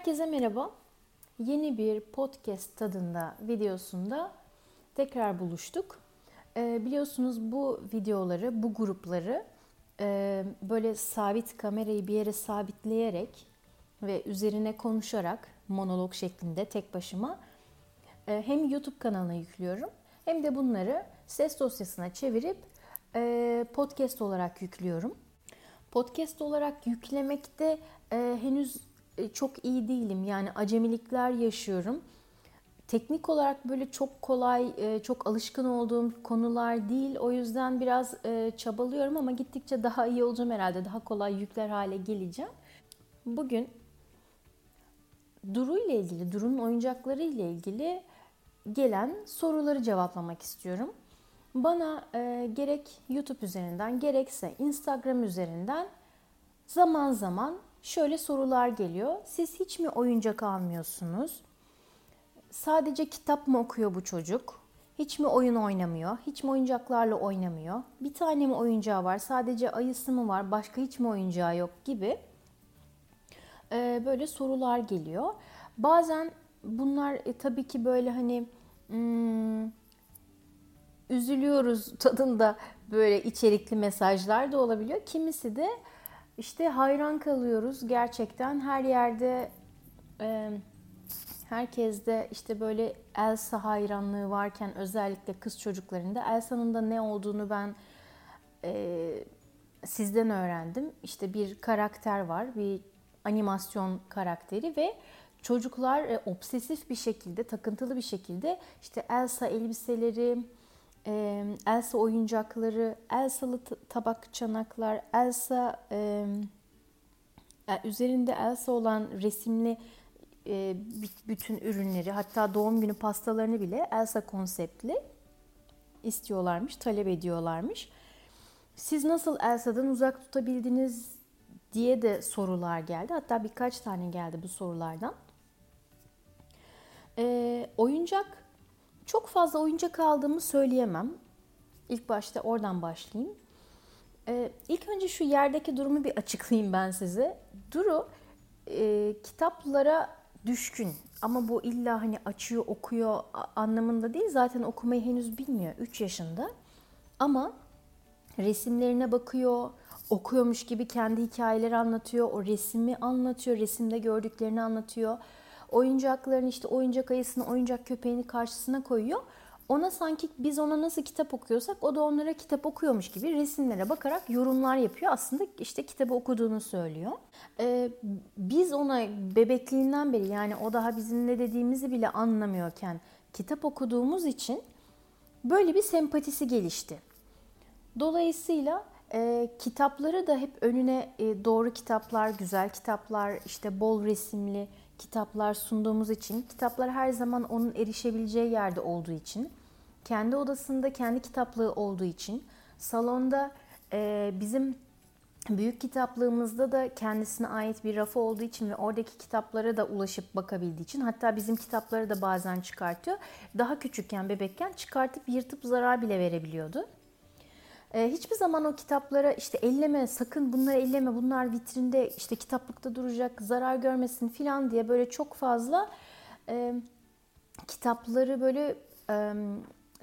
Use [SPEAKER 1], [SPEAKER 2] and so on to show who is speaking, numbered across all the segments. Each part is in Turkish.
[SPEAKER 1] Herkese merhaba. Yeni bir podcast tadında videosunda tekrar buluştuk. Ee, biliyorsunuz bu videoları, bu grupları e, böyle sabit kamerayı bir yere sabitleyerek ve üzerine konuşarak monolog şeklinde tek başıma e, hem YouTube kanalına yüklüyorum hem de bunları ses dosyasına çevirip e, podcast olarak yüklüyorum. Podcast olarak yüklemekte e, henüz çok iyi değilim. Yani acemilikler yaşıyorum. Teknik olarak böyle çok kolay, e, çok alışkın olduğum konular değil. O yüzden biraz e, çabalıyorum ama gittikçe daha iyi olacağım herhalde. Daha kolay yükler hale geleceğim. Bugün Duru ile ilgili, Duru'nun oyuncakları ile ilgili gelen soruları cevaplamak istiyorum. Bana e, gerek YouTube üzerinden gerekse Instagram üzerinden zaman zaman şöyle sorular geliyor. Siz hiç mi oyuncak almıyorsunuz? Sadece kitap mı okuyor bu çocuk? Hiç mi oyun oynamıyor? Hiç mi oyuncaklarla oynamıyor? Bir tane mi oyuncağı var? Sadece ayısı mı var? Başka hiç mi oyuncağı yok gibi ee, böyle sorular geliyor. Bazen bunlar e, tabii ki böyle hani hmm, üzülüyoruz tadında böyle içerikli mesajlar da olabiliyor. Kimisi de işte hayran kalıyoruz gerçekten her yerde e, herkeste işte böyle Elsa hayranlığı varken özellikle kız çocuklarında Elsa'nın da ne olduğunu ben e, sizden öğrendim. İşte bir karakter var, bir animasyon karakteri ve çocuklar e, obsesif bir şekilde, takıntılı bir şekilde işte Elsa elbiseleri, e, Elsa oyuncakları, Elsa'lı tabak çanaklar, Elsa e, üzerinde Elsa olan resimli e, bütün ürünleri hatta doğum günü pastalarını bile Elsa konseptli istiyorlarmış, talep ediyorlarmış. Siz nasıl Elsa'dan uzak tutabildiniz diye de sorular geldi. Hatta birkaç tane geldi bu sorulardan. E, oyuncak çok fazla oyuncak aldığımı söyleyemem. İlk başta oradan başlayayım. Ee, ilk önce şu yerdeki durumu bir açıklayayım ben size. Duru e, kitaplara düşkün ama bu illa hani açıyor okuyor anlamında değil. Zaten okumayı henüz bilmiyor 3 yaşında. Ama resimlerine bakıyor, okuyormuş gibi kendi hikayeleri anlatıyor, o resmi anlatıyor, resimde gördüklerini anlatıyor oyuncakların işte oyuncak ayısını, oyuncak köpeğini karşısına koyuyor. Ona sanki biz ona nasıl kitap okuyorsak o da onlara kitap okuyormuş gibi resimlere bakarak yorumlar yapıyor. Aslında işte kitabı okuduğunu söylüyor. Ee, biz ona bebekliğinden beri yani o daha bizim ne dediğimizi bile anlamıyorken kitap okuduğumuz için böyle bir sempatisi gelişti. Dolayısıyla e, kitapları da hep önüne e, doğru kitaplar, güzel kitaplar, işte bol resimli, kitaplar sunduğumuz için, kitaplar her zaman onun erişebileceği yerde olduğu için, kendi odasında kendi kitaplığı olduğu için, salonda e, bizim büyük kitaplığımızda da kendisine ait bir rafı olduğu için ve oradaki kitaplara da ulaşıp bakabildiği için hatta bizim kitapları da bazen çıkartıyor. Daha küçükken, bebekken çıkartıp yırtıp zarar bile verebiliyordu. E, hiçbir zaman o kitaplara işte elleme, sakın bunları elleme, bunlar vitrinde işte kitaplıkta duracak, zarar görmesin filan diye böyle çok fazla e, kitapları böyle e,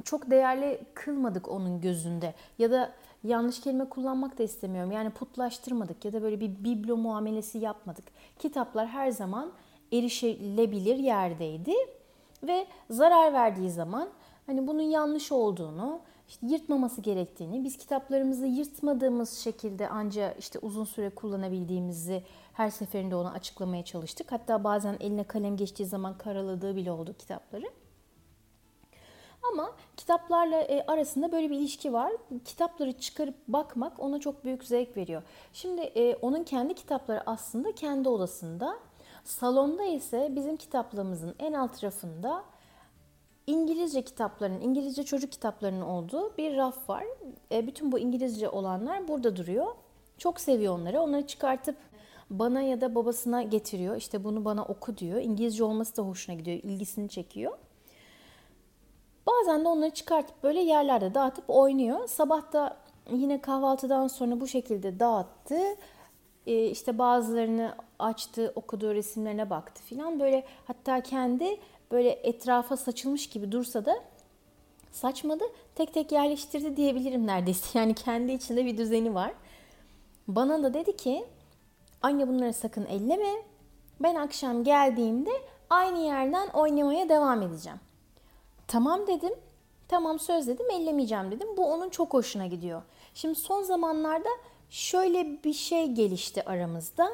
[SPEAKER 1] çok değerli kılmadık onun gözünde. Ya da yanlış kelime kullanmak da istemiyorum. Yani putlaştırmadık ya da böyle bir biblo muamelesi yapmadık. Kitaplar her zaman erişilebilir yerdeydi ve zarar verdiği zaman hani bunun yanlış olduğunu, işte yırtmaması gerektiğini, biz kitaplarımızı yırtmadığımız şekilde anca işte uzun süre kullanabildiğimizi her seferinde ona açıklamaya çalıştık. Hatta bazen eline kalem geçtiği zaman karaladığı bile oldu kitapları. Ama kitaplarla e, arasında böyle bir ilişki var. Kitapları çıkarıp bakmak ona çok büyük zevk veriyor. Şimdi e, onun kendi kitapları aslında kendi odasında. Salonda ise bizim kitaplığımızın en alt rafında İngilizce kitapların, İngilizce çocuk kitaplarının olduğu bir raf var. E, bütün bu İngilizce olanlar burada duruyor. Çok seviyor onları. Onları çıkartıp bana ya da babasına getiriyor. İşte bunu bana oku diyor. İngilizce olması da hoşuna gidiyor, ilgisini çekiyor. Bazen de onları çıkartıp böyle yerlerde dağıtıp oynuyor. Sabah da yine kahvaltıdan sonra bu şekilde dağıttı. e, işte bazılarını açtı, okudu, resimlerine baktı filan. Böyle hatta kendi böyle etrafa saçılmış gibi dursa da saçmadı. Tek tek yerleştirdi diyebilirim neredeyse. Yani kendi içinde bir düzeni var. Bana da dedi ki anne bunları sakın elleme. Ben akşam geldiğimde aynı yerden oynamaya devam edeceğim. Tamam dedim. Tamam söz dedim ellemeyeceğim dedim. Bu onun çok hoşuna gidiyor. Şimdi son zamanlarda şöyle bir şey gelişti aramızda.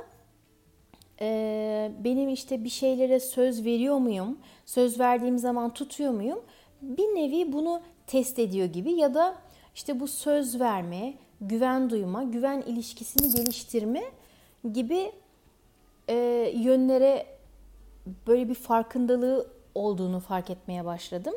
[SPEAKER 1] Ee, benim işte bir şeylere söz veriyor muyum? Söz verdiğim zaman tutuyor muyum? Bir nevi bunu test ediyor gibi ya da işte bu söz verme, güven duyma, güven ilişkisini geliştirme gibi e, yönlere böyle bir farkındalığı olduğunu fark etmeye başladım.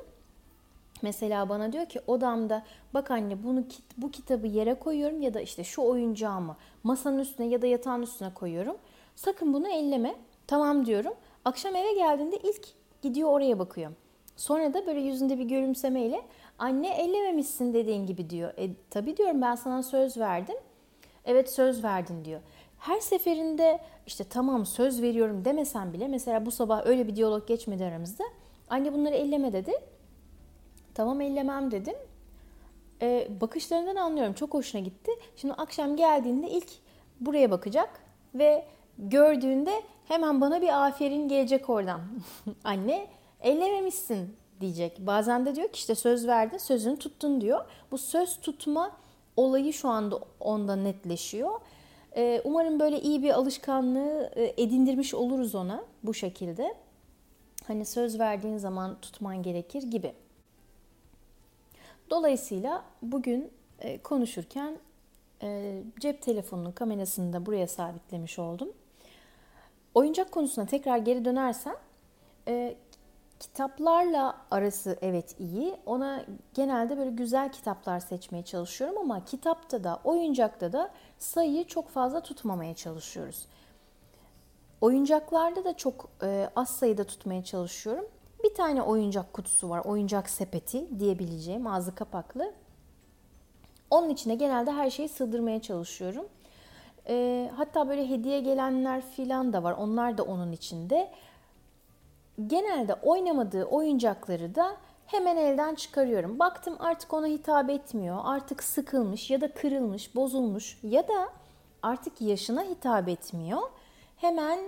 [SPEAKER 1] Mesela bana diyor ki odamda bak anne bunu bu kitabı yere koyuyorum ya da işte şu oyuncağımı masanın üstüne ya da yatağın üstüne koyuyorum. Sakın bunu elleme. Tamam diyorum. Akşam eve geldiğinde ilk gidiyor oraya bakıyor. Sonra da böyle yüzünde bir gülümsemeyle anne ellememişsin dediğin gibi diyor. E tabii diyorum ben sana söz verdim. Evet söz verdin diyor. Her seferinde işte tamam söz veriyorum demesen bile mesela bu sabah öyle bir diyalog geçmedi aramızda. Anne bunları elleme dedi. Tamam ellemem dedim. Ee, bakışlarından anlıyorum. Çok hoşuna gitti. Şimdi akşam geldiğinde ilk buraya bakacak ve gördüğünde hemen bana bir aferin gelecek oradan. Anne ellememişsin diyecek. Bazen de diyor ki işte söz verdin, sözünü tuttun diyor. Bu söz tutma olayı şu anda onda netleşiyor. Ee, umarım böyle iyi bir alışkanlığı e, edindirmiş oluruz ona bu şekilde. Hani söz verdiğin zaman tutman gerekir gibi. Dolayısıyla bugün e, konuşurken e, cep telefonunun kamerasını da buraya sabitlemiş oldum. Oyuncak konusuna tekrar geri dönersem e, kitaplarla arası evet iyi. Ona genelde böyle güzel kitaplar seçmeye çalışıyorum ama kitapta da oyuncakta da sayıyı çok fazla tutmamaya çalışıyoruz. Oyuncaklarda da çok az sayıda tutmaya çalışıyorum. Bir tane oyuncak kutusu var. Oyuncak sepeti diyebileceğim ağzı kapaklı. Onun içine genelde her şeyi sığdırmaya çalışıyorum. E, hatta böyle hediye gelenler filan da var. Onlar da onun içinde. Genelde oynamadığı oyuncakları da hemen elden çıkarıyorum. Baktım artık ona hitap etmiyor. Artık sıkılmış ya da kırılmış, bozulmuş ya da artık yaşına hitap etmiyor. Hemen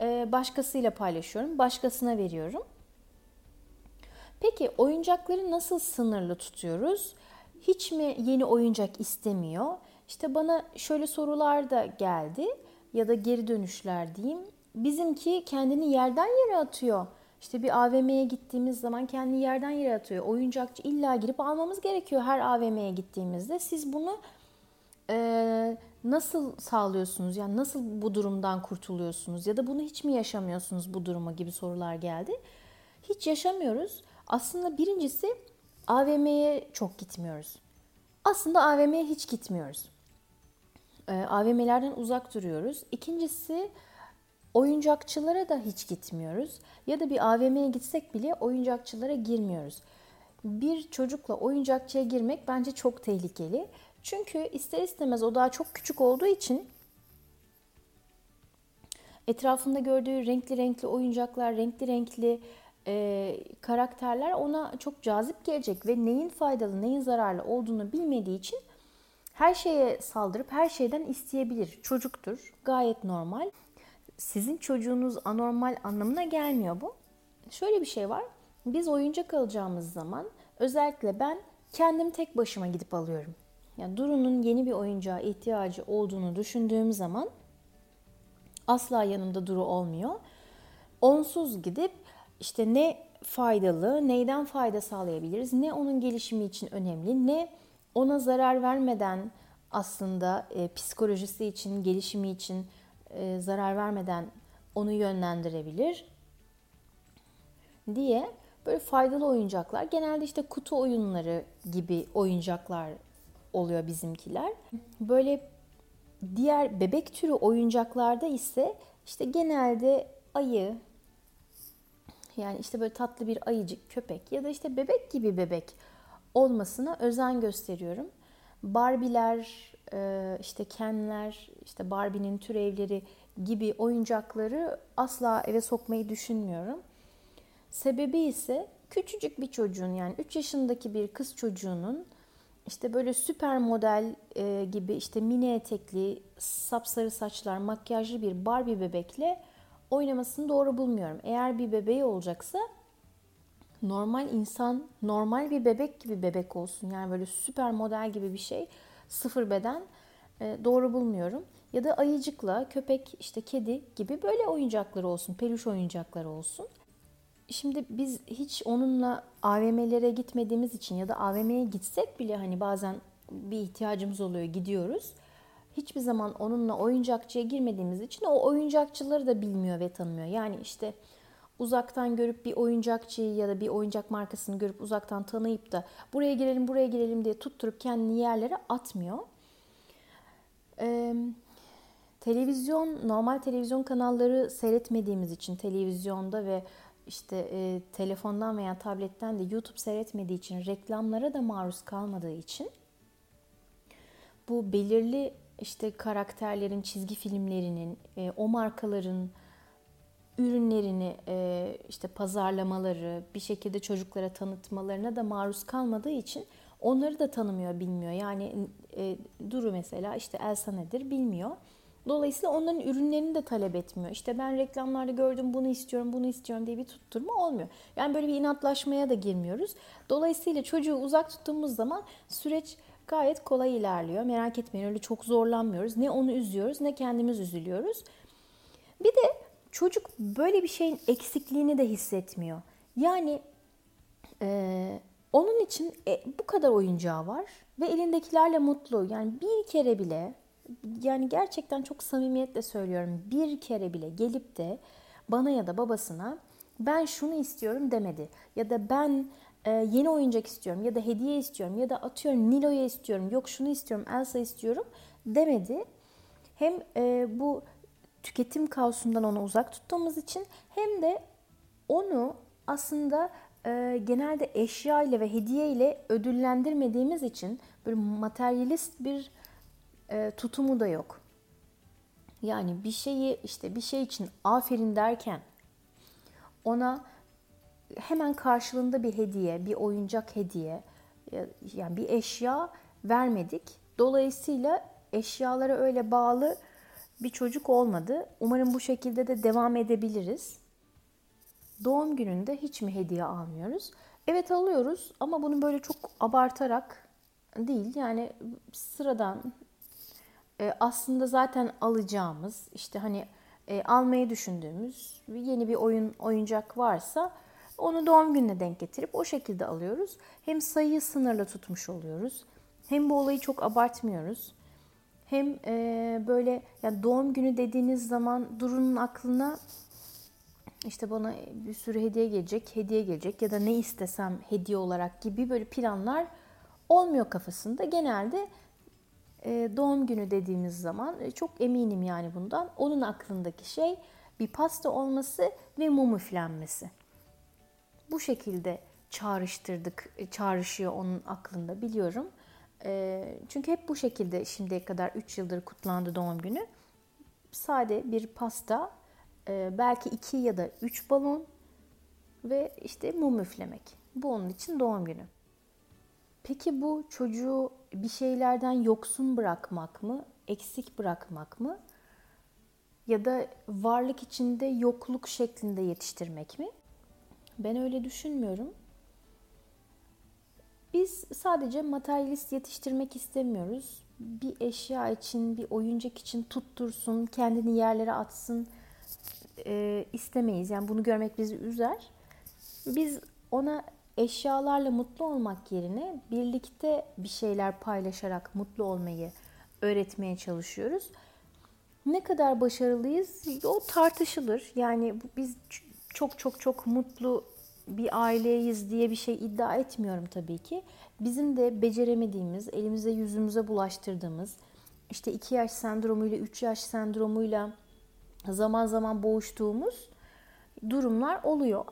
[SPEAKER 1] e, başkasıyla paylaşıyorum. Başkasına veriyorum. Peki oyuncakları nasıl sınırlı tutuyoruz? Hiç mi yeni oyuncak istemiyor? İşte bana şöyle sorular da geldi ya da geri dönüşler diyeyim. Bizimki kendini yerden yere atıyor. İşte bir AVM'ye gittiğimiz zaman kendini yerden yere atıyor. Oyuncakçı illa girip almamız gerekiyor her AVM'ye gittiğimizde. Siz bunu e, nasıl sağlıyorsunuz? Yani nasıl bu durumdan kurtuluyorsunuz? Ya da bunu hiç mi yaşamıyorsunuz bu duruma gibi sorular geldi. Hiç yaşamıyoruz. Aslında birincisi AVM'ye çok gitmiyoruz. Aslında AVM'ye hiç gitmiyoruz. E, AVM'lerden uzak duruyoruz. İkincisi oyuncakçılara da hiç gitmiyoruz. Ya da bir AVM'ye gitsek bile oyuncakçılara girmiyoruz. Bir çocukla oyuncakçıya girmek bence çok tehlikeli. Çünkü ister istemez o daha çok küçük olduğu için etrafında gördüğü renkli renkli oyuncaklar, renkli renkli e, karakterler ona çok cazip gelecek ve neyin faydalı neyin zararlı olduğunu bilmediği için her şeye saldırıp her şeyden isteyebilir. Çocuktur. Gayet normal. Sizin çocuğunuz anormal anlamına gelmiyor bu. Şöyle bir şey var. Biz oyuncak alacağımız zaman özellikle ben kendim tek başıma gidip alıyorum. Yani Duru'nun yeni bir oyuncağa ihtiyacı olduğunu düşündüğüm zaman asla yanımda Duru olmuyor. Onsuz gidip işte ne faydalı, neyden fayda sağlayabiliriz, ne onun gelişimi için önemli, ne ona zarar vermeden aslında e, psikolojisi için, gelişimi için e, zarar vermeden onu yönlendirebilir diye böyle faydalı oyuncaklar, genelde işte kutu oyunları gibi oyuncaklar oluyor bizimkiler. Böyle diğer bebek türü oyuncaklarda ise işte genelde ayı, yani işte böyle tatlı bir ayıcık, köpek ya da işte bebek gibi bebek olmasına özen gösteriyorum. Barbiler e, işte Kenler, işte Barbie'nin türevleri gibi oyuncakları asla eve sokmayı düşünmüyorum. Sebebi ise küçücük bir çocuğun yani 3 yaşındaki bir kız çocuğunun işte böyle süper model e, gibi işte mini etekli, sapsarı saçlar, makyajlı bir Barbie bebekle oynamasını doğru bulmuyorum. Eğer bir bebeği olacaksa normal insan, normal bir bebek gibi bebek olsun. Yani böyle süper model gibi bir şey, sıfır beden e, doğru bulmuyorum. Ya da ayıcıkla, köpek, işte kedi gibi böyle oyuncakları olsun, peluş oyuncakları olsun. Şimdi biz hiç onunla AVM'lere gitmediğimiz için ya da AVM'ye gitsek bile hani bazen bir ihtiyacımız oluyor gidiyoruz. Hiçbir zaman onunla oyuncakçıya girmediğimiz için o oyuncakçıları da bilmiyor ve tanımıyor. Yani işte uzaktan görüp bir oyuncakçıyı ya da bir oyuncak markasını görüp uzaktan tanıyıp da buraya girelim buraya girelim diye tutturup kendini yerlere atmıyor. Ee, televizyon, normal televizyon kanalları seyretmediğimiz için televizyonda ve işte e, telefondan veya tabletten de YouTube seyretmediği için reklamlara da maruz kalmadığı için bu belirli işte karakterlerin çizgi filmlerinin e, o markaların ürünlerini e, işte pazarlamaları bir şekilde çocuklara tanıtmalarına da maruz kalmadığı için onları da tanımıyor bilmiyor yani e, Duru mesela işte Elsa nedir bilmiyor Dolayısıyla onların ürünlerini de talep etmiyor. İşte ben reklamlarda gördüm bunu istiyorum, bunu istiyorum diye bir tutturma olmuyor. Yani böyle bir inatlaşmaya da girmiyoruz. Dolayısıyla çocuğu uzak tuttuğumuz zaman süreç gayet kolay ilerliyor. Merak etmeyin öyle çok zorlanmıyoruz. Ne onu üzüyoruz ne kendimiz üzülüyoruz. Bir de çocuk böyle bir şeyin eksikliğini de hissetmiyor. Yani e, onun için e, bu kadar oyuncağı var ve elindekilerle mutlu. Yani bir kere bile yani gerçekten çok samimiyetle söylüyorum. Bir kere bile gelip de bana ya da babasına ben şunu istiyorum demedi. Ya da ben e, yeni oyuncak istiyorum ya da hediye istiyorum ya da atıyorum Nilo'ya istiyorum yok şunu istiyorum Elsa istiyorum demedi. Hem e, bu tüketim kaosundan onu uzak tuttuğumuz için hem de onu aslında e, genelde eşya ile ve hediye ile ödüllendirmediğimiz için böyle materyalist bir e, tutumu da yok. Yani bir şeyi işte bir şey için aferin derken ona hemen karşılığında bir hediye, bir oyuncak hediye, yani bir eşya vermedik. Dolayısıyla eşyalara öyle bağlı bir çocuk olmadı. Umarım bu şekilde de devam edebiliriz. Doğum gününde hiç mi hediye almıyoruz? Evet alıyoruz ama bunu böyle çok abartarak değil. Yani sıradan e, aslında zaten alacağımız işte hani e, almayı düşündüğümüz yeni bir oyun oyuncak varsa onu doğum gününe denk getirip o şekilde alıyoruz. Hem sayıyı sınırlı tutmuş oluyoruz. Hem bu olayı çok abartmıyoruz. Hem e, böyle yani doğum günü dediğiniz zaman Duru'nun aklına işte bana bir sürü hediye gelecek, hediye gelecek ya da ne istesem hediye olarak gibi böyle planlar olmuyor kafasında. Genelde e, doğum günü dediğimiz zaman e, çok eminim yani bundan. Onun aklındaki şey bir pasta olması ve mum üflenmesi. Bu şekilde çağrıştırdık, e, çağrışıyor onun aklında biliyorum. Çünkü hep bu şekilde şimdiye kadar 3 yıldır kutlandı doğum günü. Sade bir pasta, belki 2 ya da 3 balon ve işte mum üflemek. Bu onun için doğum günü. Peki bu çocuğu bir şeylerden yoksun bırakmak mı, eksik bırakmak mı? Ya da varlık içinde yokluk şeklinde yetiştirmek mi? Ben öyle düşünmüyorum. Biz sadece materyalist yetiştirmek istemiyoruz. Bir eşya için, bir oyuncak için tuttursun, kendini yerlere atsın e, istemeyiz. Yani bunu görmek bizi üzer. Biz ona eşyalarla mutlu olmak yerine birlikte bir şeyler paylaşarak mutlu olmayı öğretmeye çalışıyoruz. Ne kadar başarılıyız o tartışılır. Yani biz çok çok çok mutlu bir aileyiz diye bir şey iddia etmiyorum tabii ki. Bizim de beceremediğimiz, elimize yüzümüze bulaştırdığımız, işte 2 yaş sendromuyla, 3 yaş sendromuyla zaman zaman boğuştuğumuz durumlar oluyor.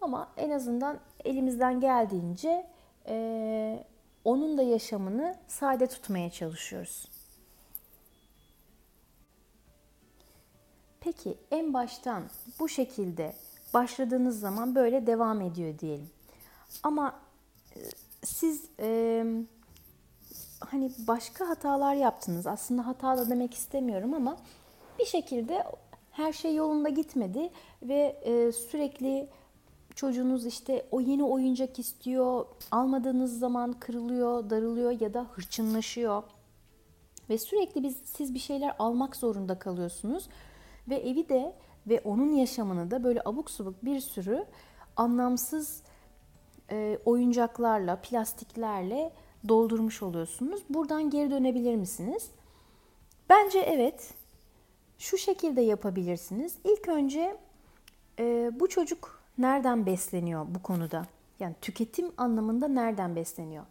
[SPEAKER 1] Ama en azından elimizden geldiğince e, onun da yaşamını sade tutmaya çalışıyoruz. Peki en baştan bu şekilde başladığınız zaman böyle devam ediyor diyelim. Ama e, siz e, hani başka hatalar yaptınız. Aslında hata da demek istemiyorum ama bir şekilde her şey yolunda gitmedi ve e, sürekli çocuğunuz işte o yeni oyuncak istiyor, almadığınız zaman kırılıyor, darılıyor ya da hırçınlaşıyor. Ve sürekli biz siz bir şeyler almak zorunda kalıyorsunuz ve evi de ve onun yaşamını da böyle abuk subuk bir sürü anlamsız e, oyuncaklarla, plastiklerle doldurmuş oluyorsunuz. Buradan geri dönebilir misiniz? Bence evet. Şu şekilde yapabilirsiniz. İlk önce e, bu çocuk nereden besleniyor bu konuda? Yani tüketim anlamında nereden besleniyor?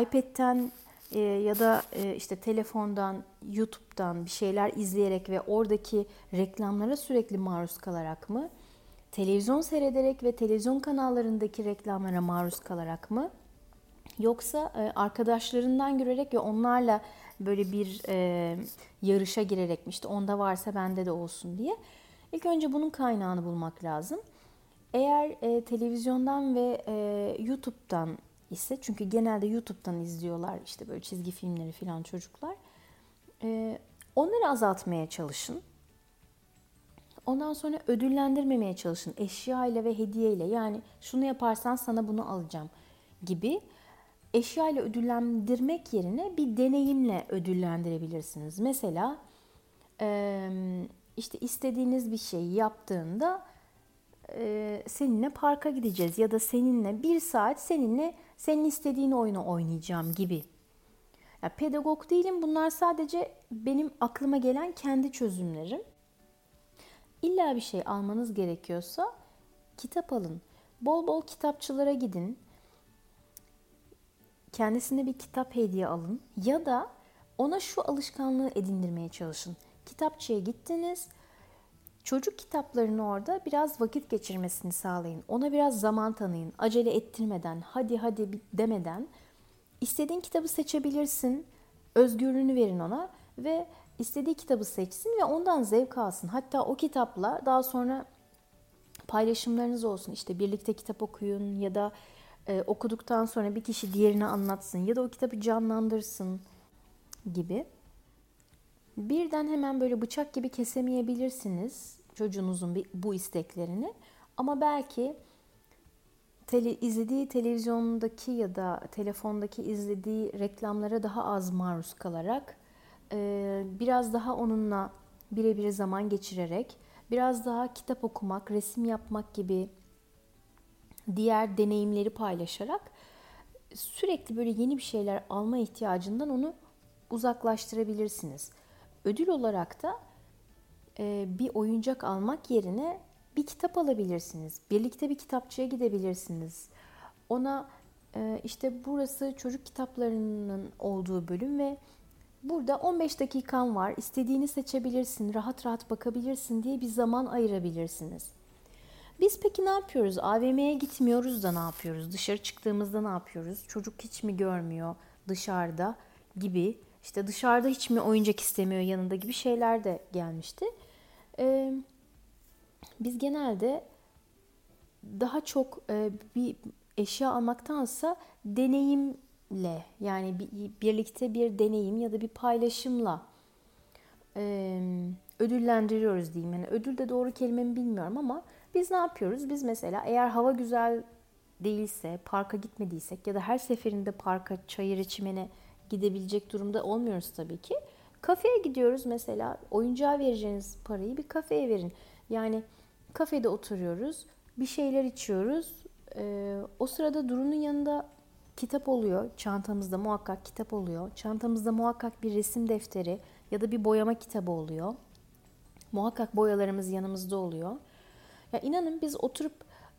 [SPEAKER 1] iPad'ten e, ya da e, işte telefondan, YouTube'dan bir şeyler izleyerek ve oradaki reklamlara sürekli maruz kalarak mı? Televizyon seyrederek ve televizyon kanallarındaki reklamlara maruz kalarak mı? Yoksa e, arkadaşlarından görerek ve onlarla böyle bir e, yarışa girerek mi işte onda varsa bende de olsun diye. İlk önce bunun kaynağını bulmak lazım. Eğer e, televizyondan ve e, YouTube'dan ise çünkü genelde YouTube'dan izliyorlar işte böyle çizgi filmleri falan çocuklar. E, onları azaltmaya çalışın. Ondan sonra ödüllendirmemeye çalışın. Eşya ile ve hediye ile yani şunu yaparsan sana bunu alacağım gibi eşya ile ödüllendirmek yerine bir deneyimle ödüllendirebilirsiniz. Mesela işte istediğiniz bir şeyi yaptığında seninle parka gideceğiz ya da seninle bir saat seninle senin istediğin oyunu oynayacağım gibi. Ya pedagog değilim bunlar sadece benim aklıma gelen kendi çözümlerim. İlla bir şey almanız gerekiyorsa kitap alın. Bol bol kitapçılara gidin kendisine bir kitap hediye alın ya da ona şu alışkanlığı edindirmeye çalışın. Kitapçıya gittiniz, çocuk kitaplarını orada biraz vakit geçirmesini sağlayın. Ona biraz zaman tanıyın. Acele ettirmeden, hadi hadi demeden istediğin kitabı seçebilirsin. Özgürlüğünü verin ona ve istediği kitabı seçsin ve ondan zevk alsın. Hatta o kitapla daha sonra paylaşımlarınız olsun. İşte birlikte kitap okuyun ya da e, okuduktan sonra bir kişi diğerine anlatsın ya da o kitabı canlandırsın gibi. Birden hemen böyle bıçak gibi kesemeyebilirsiniz çocuğunuzun bu isteklerini. Ama belki tele, izlediği televizyondaki ya da telefondaki izlediği reklamlara daha az maruz kalarak biraz daha onunla birebir zaman geçirerek biraz daha kitap okumak, resim yapmak gibi diğer deneyimleri paylaşarak sürekli böyle yeni bir şeyler alma ihtiyacından onu uzaklaştırabilirsiniz. Ödül olarak da e, bir oyuncak almak yerine bir kitap alabilirsiniz. Birlikte bir kitapçıya gidebilirsiniz. Ona e, işte burası çocuk kitaplarının olduğu bölüm ve burada 15 dakikan var. İstediğini seçebilirsin, rahat rahat bakabilirsin diye bir zaman ayırabilirsiniz. Biz peki ne yapıyoruz? AVM'ye gitmiyoruz da ne yapıyoruz? Dışarı çıktığımızda ne yapıyoruz? Çocuk hiç mi görmüyor dışarıda gibi. İşte dışarıda hiç mi oyuncak istemiyor yanında gibi şeyler de gelmişti. Ee, biz genelde daha çok e, bir eşya almaktansa deneyimle yani bir, birlikte bir deneyim ya da bir paylaşımla e, ödüllendiriyoruz diyeyim. Yani ödül de doğru kelimemi bilmiyorum ama biz ne yapıyoruz? Biz mesela eğer hava güzel değilse, parka gitmediysek ya da her seferinde parka, çayır çimene gidebilecek durumda olmuyoruz tabii ki. Kafeye gidiyoruz mesela. Oyuncağa vereceğiniz parayı bir kafeye verin. Yani kafede oturuyoruz, bir şeyler içiyoruz. Ee, o sırada Duru'nun yanında kitap oluyor. Çantamızda muhakkak kitap oluyor. Çantamızda muhakkak bir resim defteri ya da bir boyama kitabı oluyor. Muhakkak boyalarımız yanımızda oluyor. Ya inanın biz oturup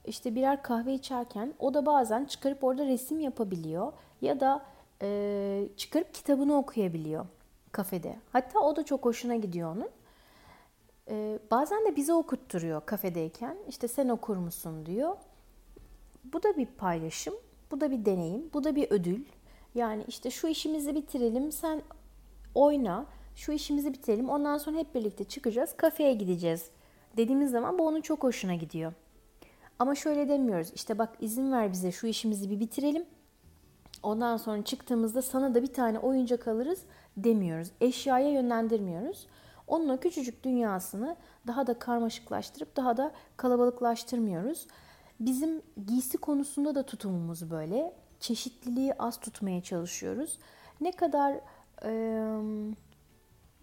[SPEAKER 1] işte birer kahve içerken o da bazen çıkarıp orada resim yapabiliyor ya da e, çıkarıp kitabını okuyabiliyor kafede. Hatta o da çok hoşuna gidiyor onun. E, bazen de bize okutturuyor kafedeyken. İşte sen okur musun diyor. Bu da bir paylaşım, bu da bir deneyim, bu da bir ödül. Yani işte şu işimizi bitirelim, sen oyna, şu işimizi bitirelim. Ondan sonra hep birlikte çıkacağız, kafeye gideceğiz dediğimiz zaman bu onun çok hoşuna gidiyor. Ama şöyle demiyoruz. İşte bak izin ver bize şu işimizi bir bitirelim. Ondan sonra çıktığımızda sana da bir tane oyuncak alırız demiyoruz. Eşyaya yönlendirmiyoruz. Onun o küçücük dünyasını daha da karmaşıklaştırıp daha da kalabalıklaştırmıyoruz. Bizim giysi konusunda da tutumumuz böyle. Çeşitliliği az tutmaya çalışıyoruz. Ne kadar eee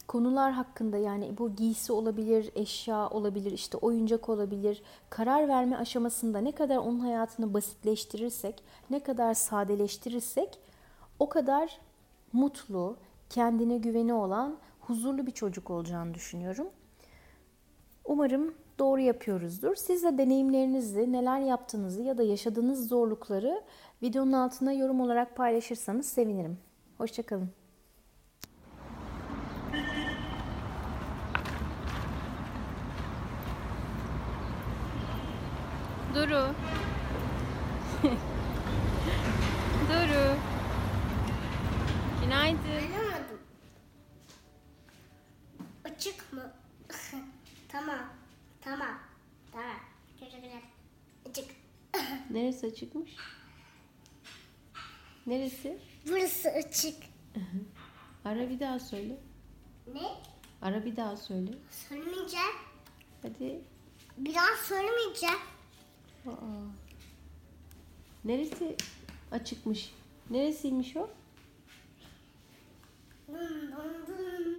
[SPEAKER 1] konular hakkında yani bu giysi olabilir, eşya olabilir, işte oyuncak olabilir. Karar verme aşamasında ne kadar onun hayatını basitleştirirsek, ne kadar sadeleştirirsek o kadar mutlu, kendine güveni olan, huzurlu bir çocuk olacağını düşünüyorum. Umarım doğru yapıyoruzdur. Siz de deneyimlerinizi, neler yaptığınızı ya da yaşadığınız zorlukları videonun altına yorum olarak paylaşırsanız sevinirim. Hoşçakalın. Duru. Duru. Günaydın.
[SPEAKER 2] Anlamadım. Açık mı? tamam. Tamam. Tamam. Güzel. Açık.
[SPEAKER 1] Neresi açıkmış? Neresi?
[SPEAKER 2] Burası açık.
[SPEAKER 1] Ara bir daha söyle.
[SPEAKER 2] Ne?
[SPEAKER 1] Ara bir daha söyle.
[SPEAKER 2] Söylemeyeceğim.
[SPEAKER 1] Hadi.
[SPEAKER 2] Biraz söylemeyeceğim.
[SPEAKER 1] Aa. Neresi açıkmış? Neresiymiş o?
[SPEAKER 2] Hmm.